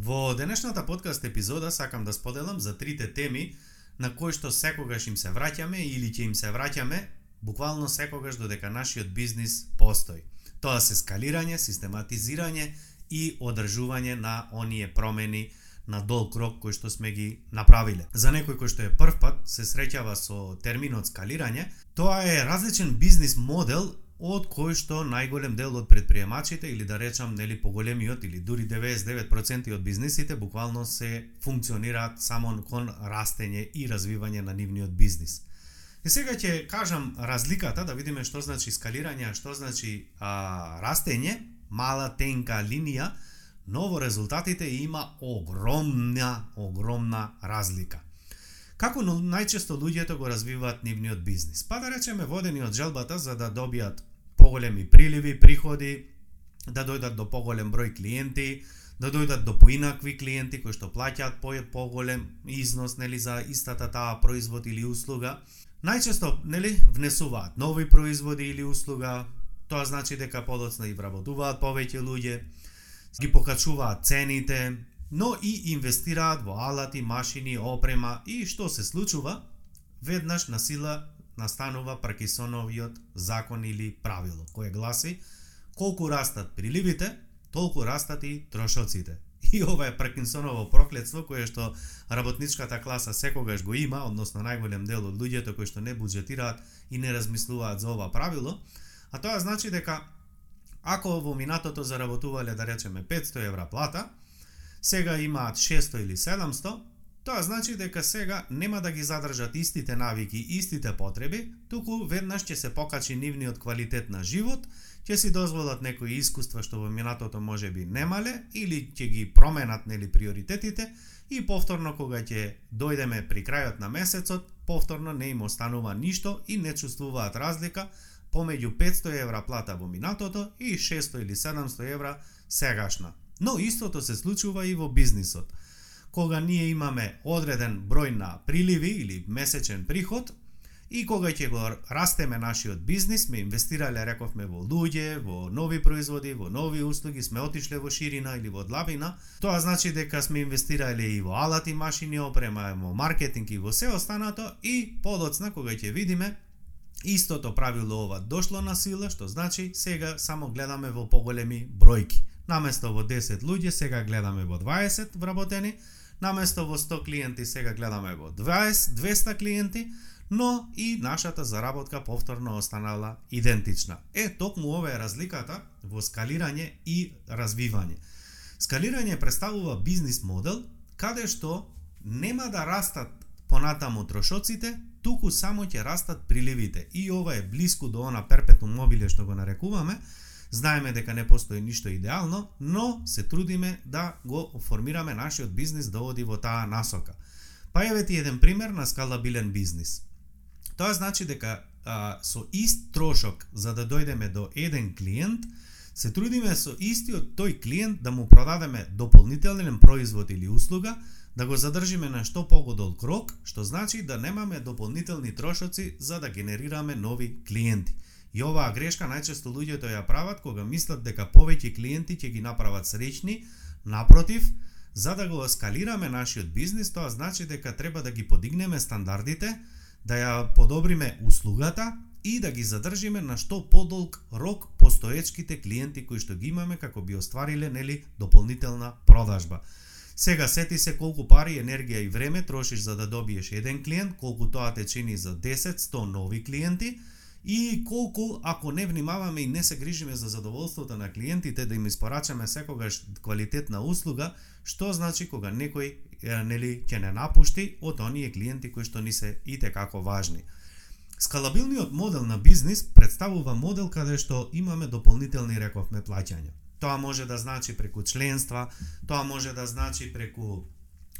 Во денешната подкаст епизода сакам да споделам за трите теми на кои што секогаш им се враќаме или ќе им се враќаме буквално секогаш додека нашиот бизнис постои. Тоа се скалирање, систематизирање и одржување на оние промени на долг рок кои што сме ги направиле. За некој кој што е прв пат се среќава со терминот скалирање, тоа е различен бизнис модел од кој што најголем дел од предприемачите или да речам нели поголемиот или дури 99% од бизнисите буквално се функционираат само кон растење и развивање на нивниот бизнис. И сега ќе кажам разликата да видиме што значи скалирање, што значи а, растење, мала тенка линија, но во резултатите има огромна, огромна разлика. Како најчесто луѓето го развиваат нивниот бизнис? Па да речеме водени од желбата за да добијат поголеми приливи, приходи, да дојдат до поголем број клиенти, да дојдат до поинакви клиенти кои што плаќаат по поголем износ нели за истата таа производ или услуга. Најчесто нели внесуваат нови производи или услуга, тоа значи дека подоцна и вработуваат повеќе луѓе, ги покачуваат цените, но и инвестираат во алати, машини, опрема и што се случува? Веднаш на сила настанува Паркисоновиот закон или правило, кое гласи колку растат приливите, толку растат и трошоците. И ова е Паркинсоново проклетство кое што работничката класа секогаш го има, односно најголем дел од луѓето кои што не буџетираат и не размислуваат за ова правило, а тоа значи дека ако во минатото заработувале да речеме 500 евра плата, сега имаат 600 или 700, Тоа значи дека сега нема да ги задржат истите навики, истите потреби, туку веднаш ќе се покачи нивниот квалитет на живот, ќе си дозволат некои искуства што во минатото може би немале или ќе ги променат нели приоритетите и повторно кога ќе дојдеме при крајот на месецот, повторно не им останува ништо и не чувствуваат разлика помеѓу 500 евра плата во минатото и 600 или 700 евра сегашна. Но истото се случува и во бизнисот кога ние имаме одреден број на приливи или месечен приход и кога ќе го растеме нашиот бизнис, ме инвестирале, рековме во луѓе, во нови производи, во нови услуги, сме отишле во ширина или во длабина, тоа значи дека сме инвестирале и во алати, машини, опрема, во маркетинг и во се останато и подоцна кога ќе видиме Истото правило ова дошло на сила, што значи сега само гледаме во поголеми бројки. Наместо во 10 луѓе, сега гледаме во 20 вработени, наместо во 100 клиенти сега гледаме во 20, 200 клиенти, но и нашата заработка повторно останала идентична. Е, токму ова е разликата во скалирање и развивање. Скалирање представува бизнис модел каде што нема да растат понатаму трошоците, туку само ќе растат приливите. И ова е блиску до она перпетум мобиле што го нарекуваме, Знаеме дека не постои ништо идеално, но се трудиме да го формираме нашиот бизнис да оди во таа насока. Па еве ти еден пример на скалабилен бизнис. Тоа значи дека а, со ист трошок за да дојдеме до еден клиент, се трудиме со истиот тој клиент да му продадеме дополнителен производ или услуга, да го задржиме на што погодол крок, што значи да немаме дополнителни трошоци за да генерираме нови клиенти. И оваа грешка најчесто луѓето ја прават кога мислат дека повеќе клиенти ќе ги направат среќни, напротив, за да го ескалираме нашиот бизнис, тоа значи дека треба да ги подигнеме стандардите, да ја подобриме услугата и да ги задржиме на што подолг рок постоечките клиенти кои што ги имаме како би оствариле нели дополнителна продажба. Сега сети се колку пари, енергија и време трошиш за да добиеш еден клиент, колку тоа те чини за 10, 100 нови клиенти, и колку ако не внимаваме и не се грижиме за задоволството на клиентите да им испорачаме секогаш квалитетна услуга, што значи кога некој нели ќе не напушти од оние клиенти кои што ни се и како важни. Скалабилниот модел на бизнис представува модел каде што имаме дополнителни рековме плаќања. Тоа може да значи преку членства, тоа може да значи преку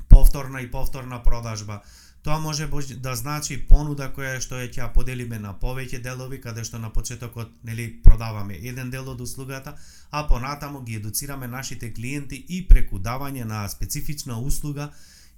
повторна и повторна продажба. Тоа може да значи понуда која што ќе ја поделиме на повеќе делови, каде што на почетокот нели продаваме еден дел од услугата, а понатаму ги едуцираме нашите клиенти и преку давање на специфична услуга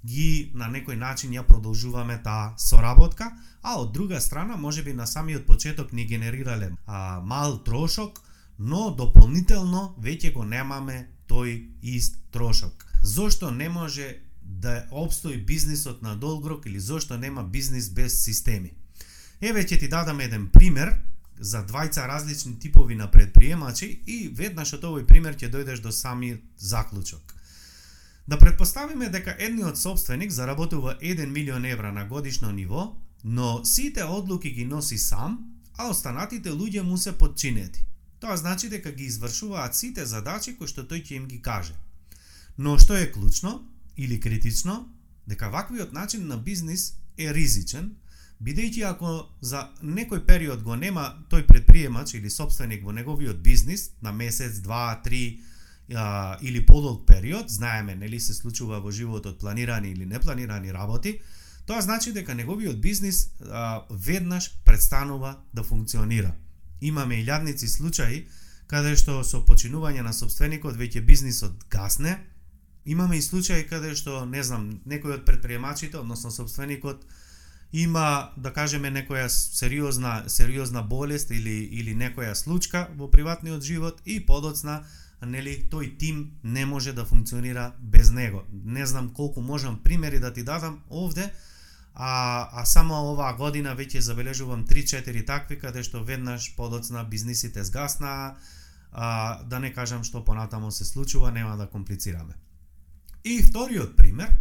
ги на некој начин ја продолжуваме таа соработка, а од друга страна можеби на самиот почеток ни генерирале а, мал трошок, но дополнително веќе го немаме тој ист трошок. Зошто не може да обстои бизнисот на долгрок или зошто нема бизнис без системи? Еве ќе ти дадам еден пример за двајца различни типови на предприемачи и веднаш од овој пример ќе дојдеш до сами заклучок. Да предпоставиме дека едниот собственик заработува 1 милион евра на годишно ниво, но сите одлуки ги носи сам, а останатите луѓе му се подчинети. Тоа значи дека ги извршуваат сите задачи кои што тој ќе им ги каже. Но што е клучно или критично, дека ваквиот начин на бизнис е ризичен, бидејќи ако за некој период го нема тој предприемач или собственик во неговиот бизнис на месец, два, три, а, или подолг период, знаеме, нели се случува во животот планирани или непланирани работи, тоа значи дека неговиот бизнис а, веднаш престанува да функционира. Имаме илјадници случаи каде што со починување на собственикот веќе бизнисот гасне, имаме и случаи каде што, не знам, некој од предприемачите, односно собственикот, има, да кажеме, некоја сериозна, сериозна болест или, или некоја случка во приватниот живот и подоцна нели тој тим не може да функционира без него. Не знам колку можам примери да ти дадам овде, а, а само оваа година веќе забележувам 3-4 такви каде што веднаш подоцна бизнисите сгасна, а, да не кажам што понатамо се случува, нема да комплицираме. И вториот пример,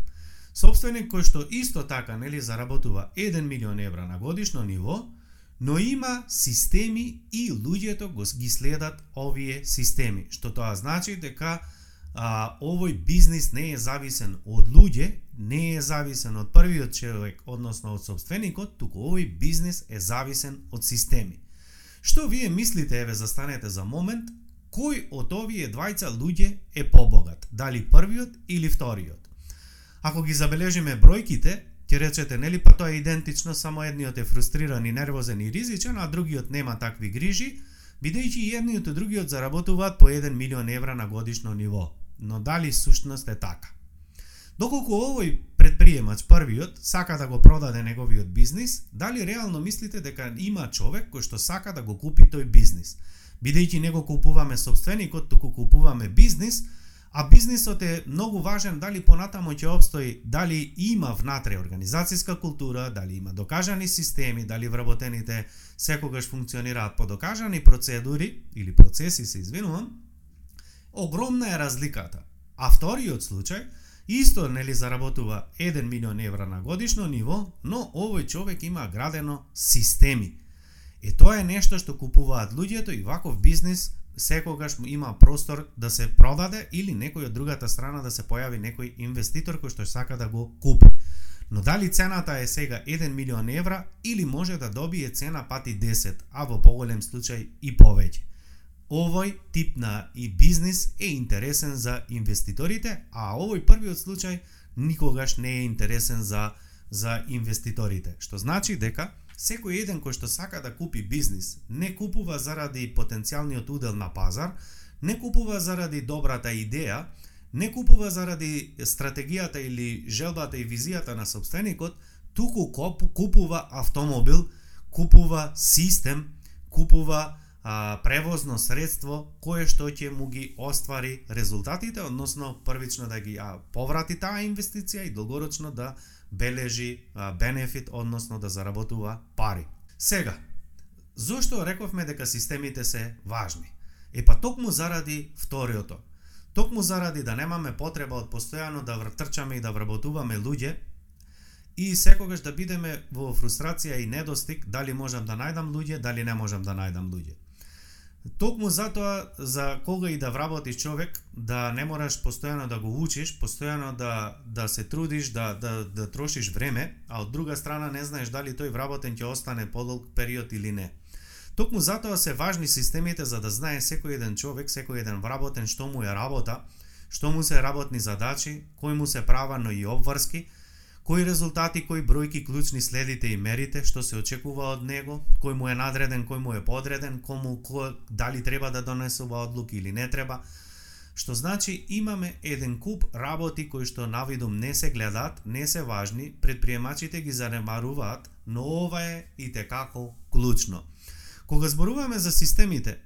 собственик кој што исто така нели заработува 1 милион евра на годишно ниво, но има системи и луѓето го ги следат овие системи, што тоа значи дека а, овој бизнис не е зависен од луѓе, не е зависен од првиот човек, односно од собственикот, туку овој бизнис е зависен од системи. Што вие мислите, еве застанете за момент, кој од овие двајца луѓе е побогат, дали првиот или вториот? Ако ги забележиме бројките, ќе речете, нели па тоа е идентично, само едниот е фрустриран и нервозен и ризичен, а другиот нема такви грижи, бидејќи едниот и другиот заработуваат по 1 милион евра на годишно ниво. Но дали сушност е така? Доколку овој предприемач првиот сака да го продаде неговиот бизнис, дали реално мислите дека има човек кој што сака да го купи тој бизнис? Бидејќи не го купуваме собственикот, туку купуваме бизнис, А бизнисот е многу важен дали понатамо ќе обстои, дали има внатре организацијска култура, дали има докажани системи, дали вработените секогаш функционираат по докажани процедури или процеси, се извинувам. Огромна е разликата. А вториот случај, исто нели заработува 1 милион евра на годишно ниво, но овој човек има градено системи. И тоа е нешто што купуваат луѓето и ваков бизнис секогаш има простор да се продаде или некој од другата страна да се појави некој инвеститор кој што сака да го купи. Но дали цената е сега 1 милион евра или може да добие цена пати 10, а во поголем случај и повеќе. Овој тип на и бизнис е интересен за инвеститорите, а овој првиот случај никогаш не е интересен за за инвеститорите, што значи дека секој еден кој што сака да купи бизнис, не купува заради потенцијалниот удел на пазар, не купува заради добрата идеја, не купува заради стратегијата или желбата и визијата на собственикот, туку купува автомобил, купува систем, купува а, превозно средство кое што ќе му ги оствари резултатите, односно првично да ги а, поврати таа инвестиција и долгорочно да бележи бенефит, односно да заработува пари. Сега, зошто рековме дека системите се важни? Е па токму заради вториото. Токму заради да немаме потреба од постојано да вртрчаме и да вработуваме луѓе, и секогаш да бидеме во фрустрација и недостиг дали можам да најдам луѓе, дали не можам да најдам луѓе. Токму затоа за кога и да вработиш човек, да не мораш постојано да го учиш, постојано да да се трудиш, да да да трошиш време, а од друга страна не знаеш дали тој вработен ќе остане подолг период или не. Токму затоа се важни системите за да знае секој еден човек, секој еден вработен што му е работа, што му се работни задачи, кои му се права, но и обврски, кои резултати, кои бројки клучни следите и мерите, што се очекува од него, кој му е надреден, кој му е подреден, кому кој, дали треба да донесува одлуки или не треба, Што значи имаме еден куп работи кои што навидум не се гледат, не се важни, предприемачите ги занемаруваат, но ова е и текако клучно. Кога зборуваме за системите,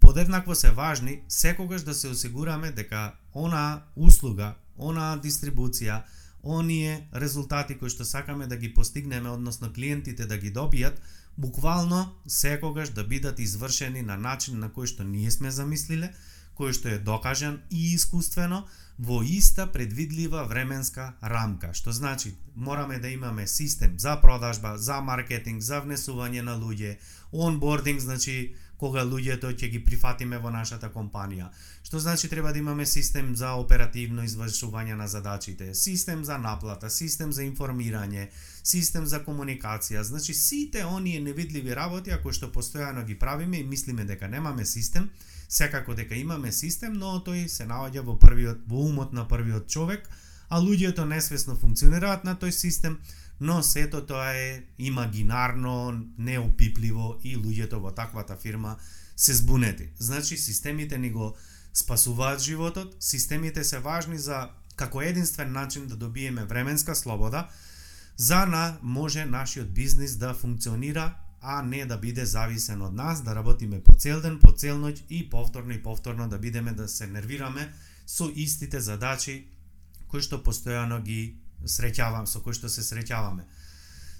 подеднакво се важни секогаш да се осигураме дека она услуга, она дистрибуција, оние резултати кои што сакаме да ги постигнеме, односно клиентите да ги добијат, буквално секогаш да бидат извршени на начин на кој што ние сме замислиле, кој што е докажан и искуствено во иста предвидлива временска рамка, што значи мораме да имаме систем за продажба, за маркетинг, за внесување на луѓе, онбординг, значи кога луѓето ќе ги прифатиме во нашата компанија. Што значи треба да имаме систем за оперативно извршување на задачите, систем за наплата, систем за информирање, систем за комуникација. Значи сите оние невидливи работи, ако што постојано ги правиме и мислиме дека немаме систем, Секако дека имаме систем, но тој се наоѓа во првиот во умот на првиот човек, а луѓето несвесно функционираат на тој систем, но сето тоа е имагинарно, неопипливо и луѓето во таквата фирма се збунети. Значи системите ни го спасуваат животот, системите се важни за како единствен начин да добиеме временска слобода, за на може нашиот бизнис да функционира а не да биде зависен од нас, да работиме по цел ден, по цел ноќ и повторно и повторно да бидеме да се нервираме со истите задачи кои што постојано ги среќавам, со кои што се среќаваме.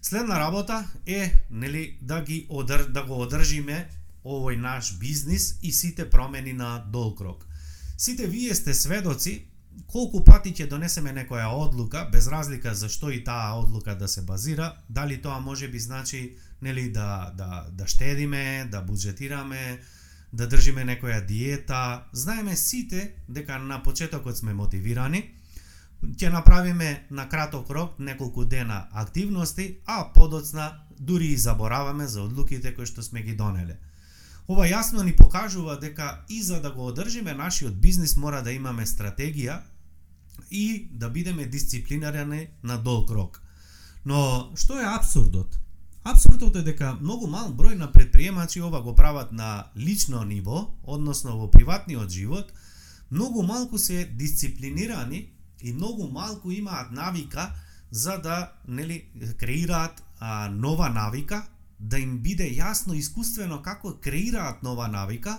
Следна работа е нели да ги одар, да го одржиме овој наш бизнис и сите промени на долг рок. Сите вие сте сведоци колку пати ќе донесеме некоја одлука, без разлика за што и таа одлука да се базира, дали тоа може би значи нели да да да штедиме, да буџетираме, да држиме некоја диета. Знаеме сите дека на почетокот сме мотивирани, ќе направиме на краток рок неколку дена активности, а подоцна дури и забораваме за одлуките кои што сме ги донеле. Ова јасно ни покажува дека и за да го одржиме нашиот бизнис мора да имаме стратегија и да бидеме дисциплинирани на долг рок. Но што е абсурдот? Абсурдот е дека многу мал број на предприемачи ова го прават на лично ниво, односно во приватниот живот, многу малку се дисциплинирани и многу малку имаат навика за да нели креираат а, нова навика да им биде јасно искуствено како креираат нова навика,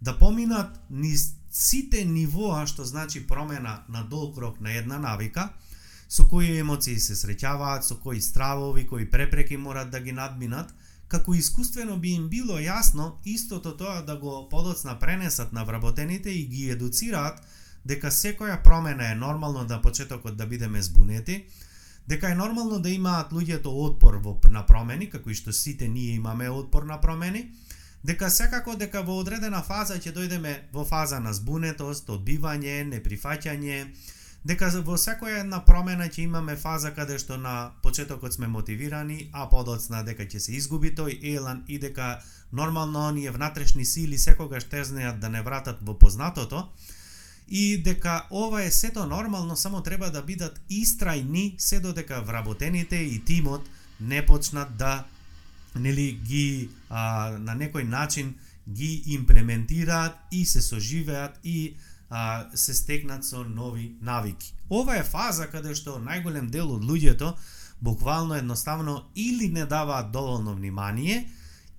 да поминат низ сите нивоа што значи промена на долг рок на една навика, со кои емоции се среќаваат, со кои стравови, кои препреки морат да ги надминат, како искуствено би им било јасно истото тоа да го подоцна пренесат на вработените и ги едуцираат дека секоја промена е нормално на почетокот да бидеме збунети, дека е нормално да имаат луѓето отпор во на промени, како и што сите ние имаме отпор на промени, дека секако дека во одредена фаза ќе дојдеме во фаза на збунетост, одбивање, неприфаќање, дека во секоја една промена ќе имаме фаза каде што на почетокот сме мотивирани, а подоцна дека ќе се изгуби тој елан и дека нормално оние внатрешни сили секогаш тезнеат да не вратат во познатото, и дека ова е сето нормално, само треба да бидат истрајни се додека вработените и тимот не почнат да нели ги а, на некој начин ги имплементираат и се соживеат и а, се стекнат со нови навики. Ова е фаза каде што најголем дел од луѓето буквално едноставно или не даваат доволно внимание,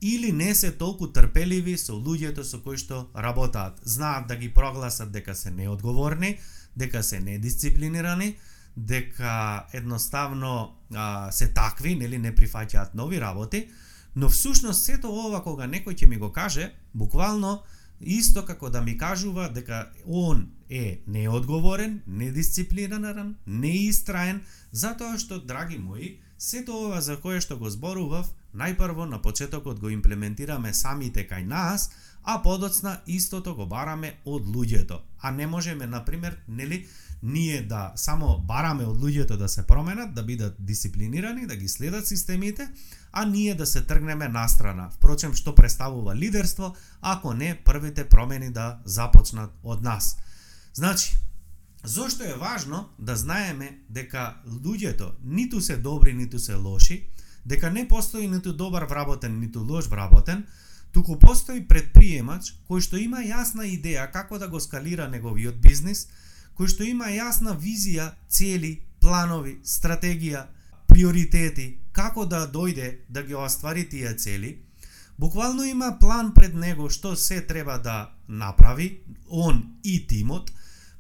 или не се толку трпеливи со луѓето со кои што работаат. Знаат да ги прогласат дека се неодговорни, дека се недисциплинирани, дека едноставно а, се такви, нели не прифаќаат нови работи, но всушност сето ова кога некој ќе ми го каже, буквално исто како да ми кажува дека он е неодговорен, недисциплиниран, неистраен, затоа што, драги мои, сето ова за кое што го зборував, најпрво на почетокот го имплементираме самите кај нас, а подоцна истото го бараме од луѓето. А не можеме, например, нели, ние да само бараме од луѓето да се променат, да бидат дисциплинирани, да ги следат системите, а ние да се тргнеме настрана. Впрочем, што представува лидерство, ако не првите промени да започнат од нас. Значи, Зошто е важно да знаеме дека луѓето ниту се добри, ниту се лоши, дека не постои ниту добар вработен, ниту лош вработен, туку постои предприемач кој што има јасна идеја како да го скалира неговиот бизнис, кој што има јасна визија, цели, планови, стратегија, приоритети, како да дојде да ги оствари тие цели, буквално има план пред него што се треба да направи, он и тимот,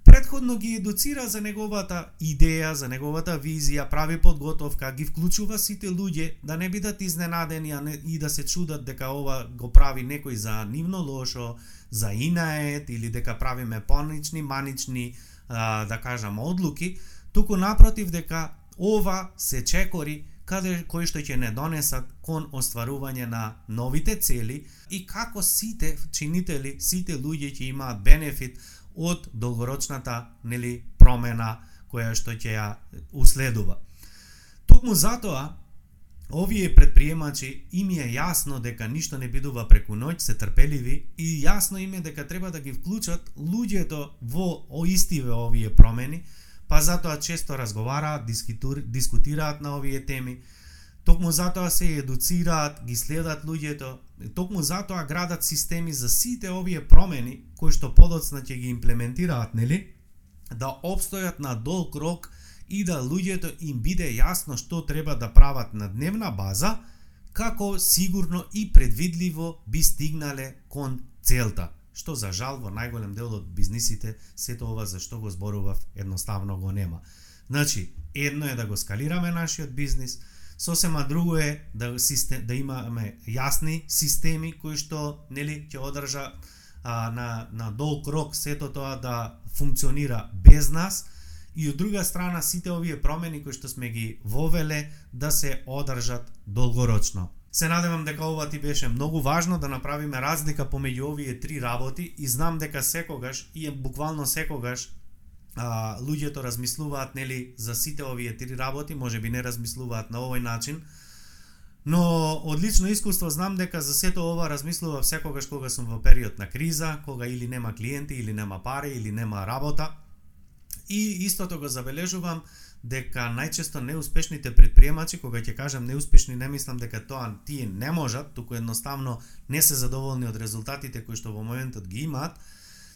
предходно ги едуцира за неговата идеја, за неговата визија, прави подготовка, ги вклучува сите луѓе да не бидат изненадени а не, и да се чудат дека ова го прави некој за нивно лошо, за инает или дека правиме панични, манични, а, да кажам, одлуки, туку напротив дека ова се чекори каде кои што ќе не донесат кон остварување на новите цели и како сите чинители, сите луѓе ќе имаат бенефит од долгорочната нели промена која што ќе ја уследува. Токму затоа овие предприемачи им е јасно дека ништо не бидува преку ноќ, се трпеливи и јасно им е дека треба да ги вклучат луѓето во оистиве овие промени, па затоа често разговараат, дискутираат на овие теми, Токму затоа се едуцираат, ги следат луѓето, токму затоа градат системи за сите овие промени кои што подоцна ќе ги имплементираат, нели? Да обстојат на долг рок и да луѓето им биде јасно што треба да прават на дневна база, како сигурно и предвидливо би стигнале кон целта што за жал во најголем дел од бизнисите сето ова за што го зборував едноставно го нема. Значи, едно е да го скалираме нашиот бизнис, Сосема друго е да систем, да имаме јасни системи кои што нели ќе одржа а, на на долг рок сето тоа да функционира без нас и од друга страна сите овие промени кои што сме ги вовеле да се одржат долгорочно. Се надевам дека ова ти беше многу важно да направиме разлика помеѓу овие три работи и знам дека секогаш и буквално секогаш а, луѓето размислуваат нели за сите овие три работи, може би не размислуваат на овој начин, но од лично искуство знам дека за сето ова размислував секогаш кога сум во период на криза, кога или нема клиенти, или нема пари, или нема работа. И истото го забележувам дека најчесто неуспешните предприемачи, кога ќе кажам неуспешни, не мислам дека тоа тие не можат, туку едноставно не се задоволни од резултатите кои што во моментот ги имаат,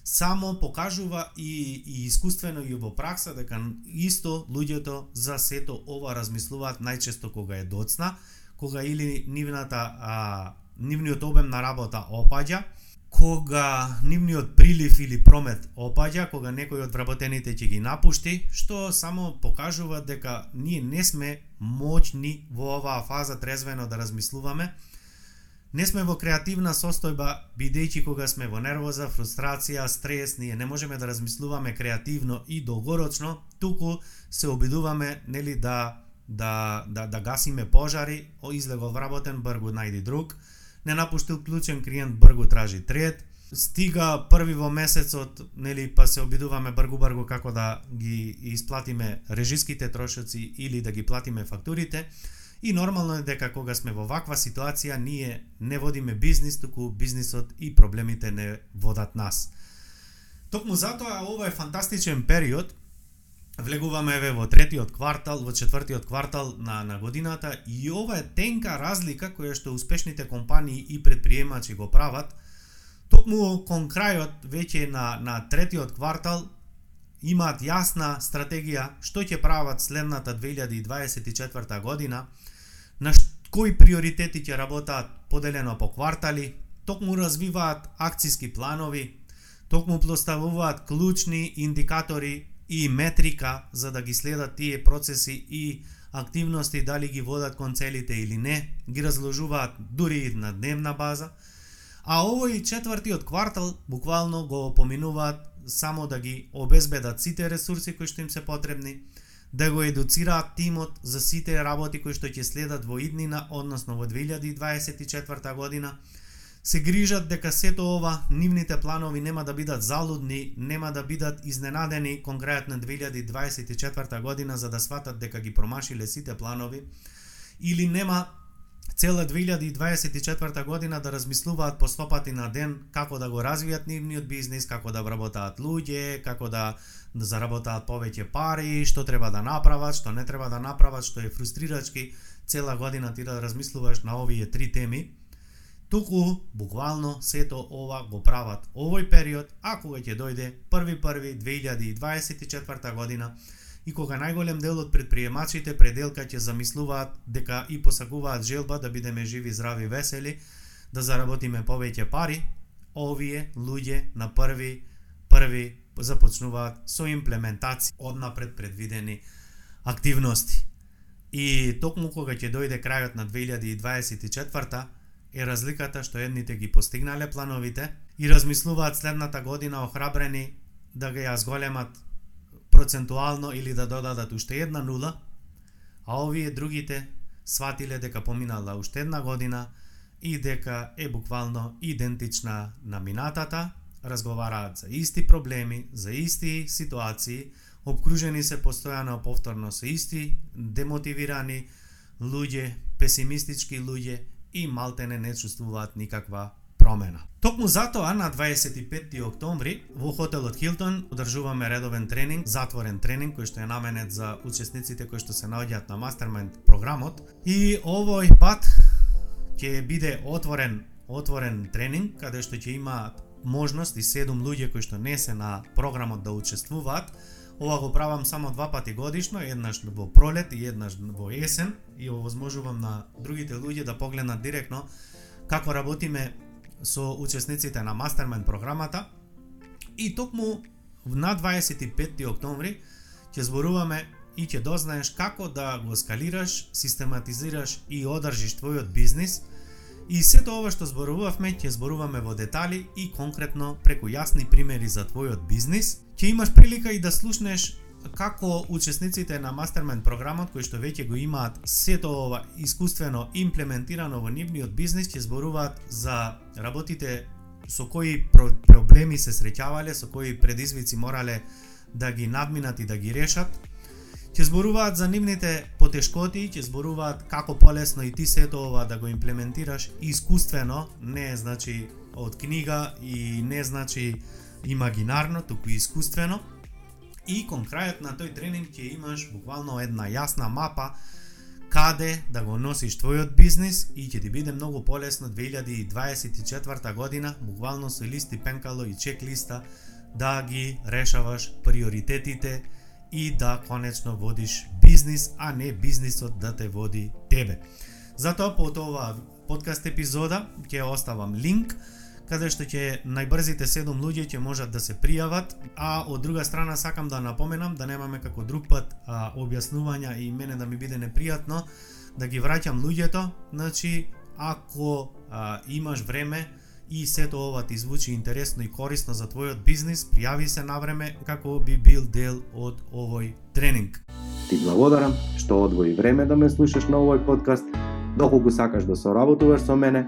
само покажува и, и искуствено и во пракса дека исто луѓето за сето ова размислуваат најчесто кога е доцна, кога или нивната а, нивниот обем на работа опаѓа, кога нивниот прилив или промет опаѓа, кога некој од вработените ќе ги напушти, што само покажува дека ние не сме моќни во оваа фаза трезвено да размислуваме, Не сме во креативна состојба, бидејќи кога сме во нервоза, фрустрација, стрес, ние не можеме да размислуваме креативно и долгорочно, туку се обидуваме нели да да да да гасиме пожари, о излегол вработен бргу најди друг, не напуштил клучен клиент бргу тражи трет, стига први во месецот, нели па се обидуваме бргу бргу како да ги исплатиме режиските трошоци или да ги платиме фактурите И нормално е дека кога сме во ваква ситуација, ние не водиме бизнис, туку бизнисот и проблемите не водат нас. Токму затоа ова е фантастичен период, влегуваме еве во третиот квартал, во четвртиот квартал на, на годината и ова е тенка разлика која што успешните компании и предприемачи го прават, токму кон крајот веќе на, на третиот квартал имаат јасна стратегија што ќе прават следната 2024 година, на кои приоритети ќе работат поделено по квартали, токму развиваат акциски планови, токму поставуваат клучни индикатори и метрика за да ги следат тие процеси и активности дали ги водат кон целите или не, ги разложуваат дури и на дневна база, а овој четвртиот квартал буквално го поминуваат само да ги обезбедат сите ресурси кои што им се потребни, да го едуцираат тимот за сите работи кои што ќе следат во иднина, односно во 2024 година, се грижат дека сето ова, нивните планови нема да бидат залудни, нема да бидат изненадени кон крајот на 2024 година за да сватат дека ги промашиле сите планови, или нема цела 2024 година да размислуваат по стопати на ден како да го развијат нивниот бизнис, како да вработаат луѓе, како да, заработаат повеќе пари, што треба да направат, што не треба да направат, што е фрустрирачки цела година ти да размислуваш на овие три теми. Туку, буквално, сето ова го прават овој период, а кога ќе дојде 1.1.2024 година, и кога најголем дел од предприемачите пределка ќе замислуваат дека и посакуваат желба да бидеме живи, здрави, весели, да заработиме повеќе пари, овие луѓе на први први започнуваат со имплементација од напред предвидени активности. И токму кога ќе дојде крајот на 2024 е разликата што едните ги постигнале плановите и размислуваат следната година охрабрени да ги ја зголемат процентуално или да додадат уште една нула, а овие другите сватиле дека поминала уште една година и дека е буквално идентична на минатата, разговараат за исти проблеми, за исти ситуации, обкружени се постојано повторно со исти демотивирани луѓе, песимистички луѓе и малтене не чувствуваат никаква промена. Токму затоа на 25 октомври во хотелот Хилтон одржуваме редовен тренинг, затворен тренинг кој што е наменет за учесниците кои што се наоѓаат на мастермайнд програмот и овој пат ќе биде отворен отворен тренинг каде што ќе има можност и седум луѓе кои што не се на програмот да учествуваат. Ова го правам само два пати годишно, еднаш во пролет и еднаш во есен и овозможувам на другите луѓе да погледнат директно како работиме со учесниците на Мастермен програмата и токму на 25 октомври ќе зборуваме и ќе дознаеш како да го скалираш, систематизираш и одржиш твојот бизнис и сето ова што зборувавме ќе зборуваме во детали и конкретно преку јасни примери за твојот бизнис. Ќе имаш прилика и да слушнеш како учесниците на Мастермен програмот кои што веќе го имаат сето ова искуствено имплементирано во нивниот бизнис ќе зборуваат за работите со кои проблеми се среќавале, со кои предизвици морале да ги надминат и да ги решат. Ќе зборуваат за нивните потешкоти, ќе зборуваат како полесно и ти сето ова да го имплементираш искуствено, не значи од книга и не значи имагинарно, туку искуствено и кон крајот на тој тренинг ќе имаш буквално една јасна мапа каде да го носиш твојот бизнис и ќе ти биде многу полесно 2024 година буквално со листи пенкало и чек листа да ги решаваш приоритетите и да конечно водиш бизнис, а не бизнисот да те води тебе. Затоа по тоа подкаст епизода ќе оставам линк каде што ќе најбрзите 7 луѓе ќе можат да се пријават, а од друга страна сакам да напоменам да немаме како друг пат а, објаснувања и мене да ми биде непријатно да ги враќам луѓето, значи ако а, имаш време и сето ова ти звучи интересно и корисно за твојот бизнис, пријави се на време како би бил дел од овој тренинг. Ти благодарам што одвои време да ме слушаш на овој подкаст. Доколку сакаш да соработуваш со мене,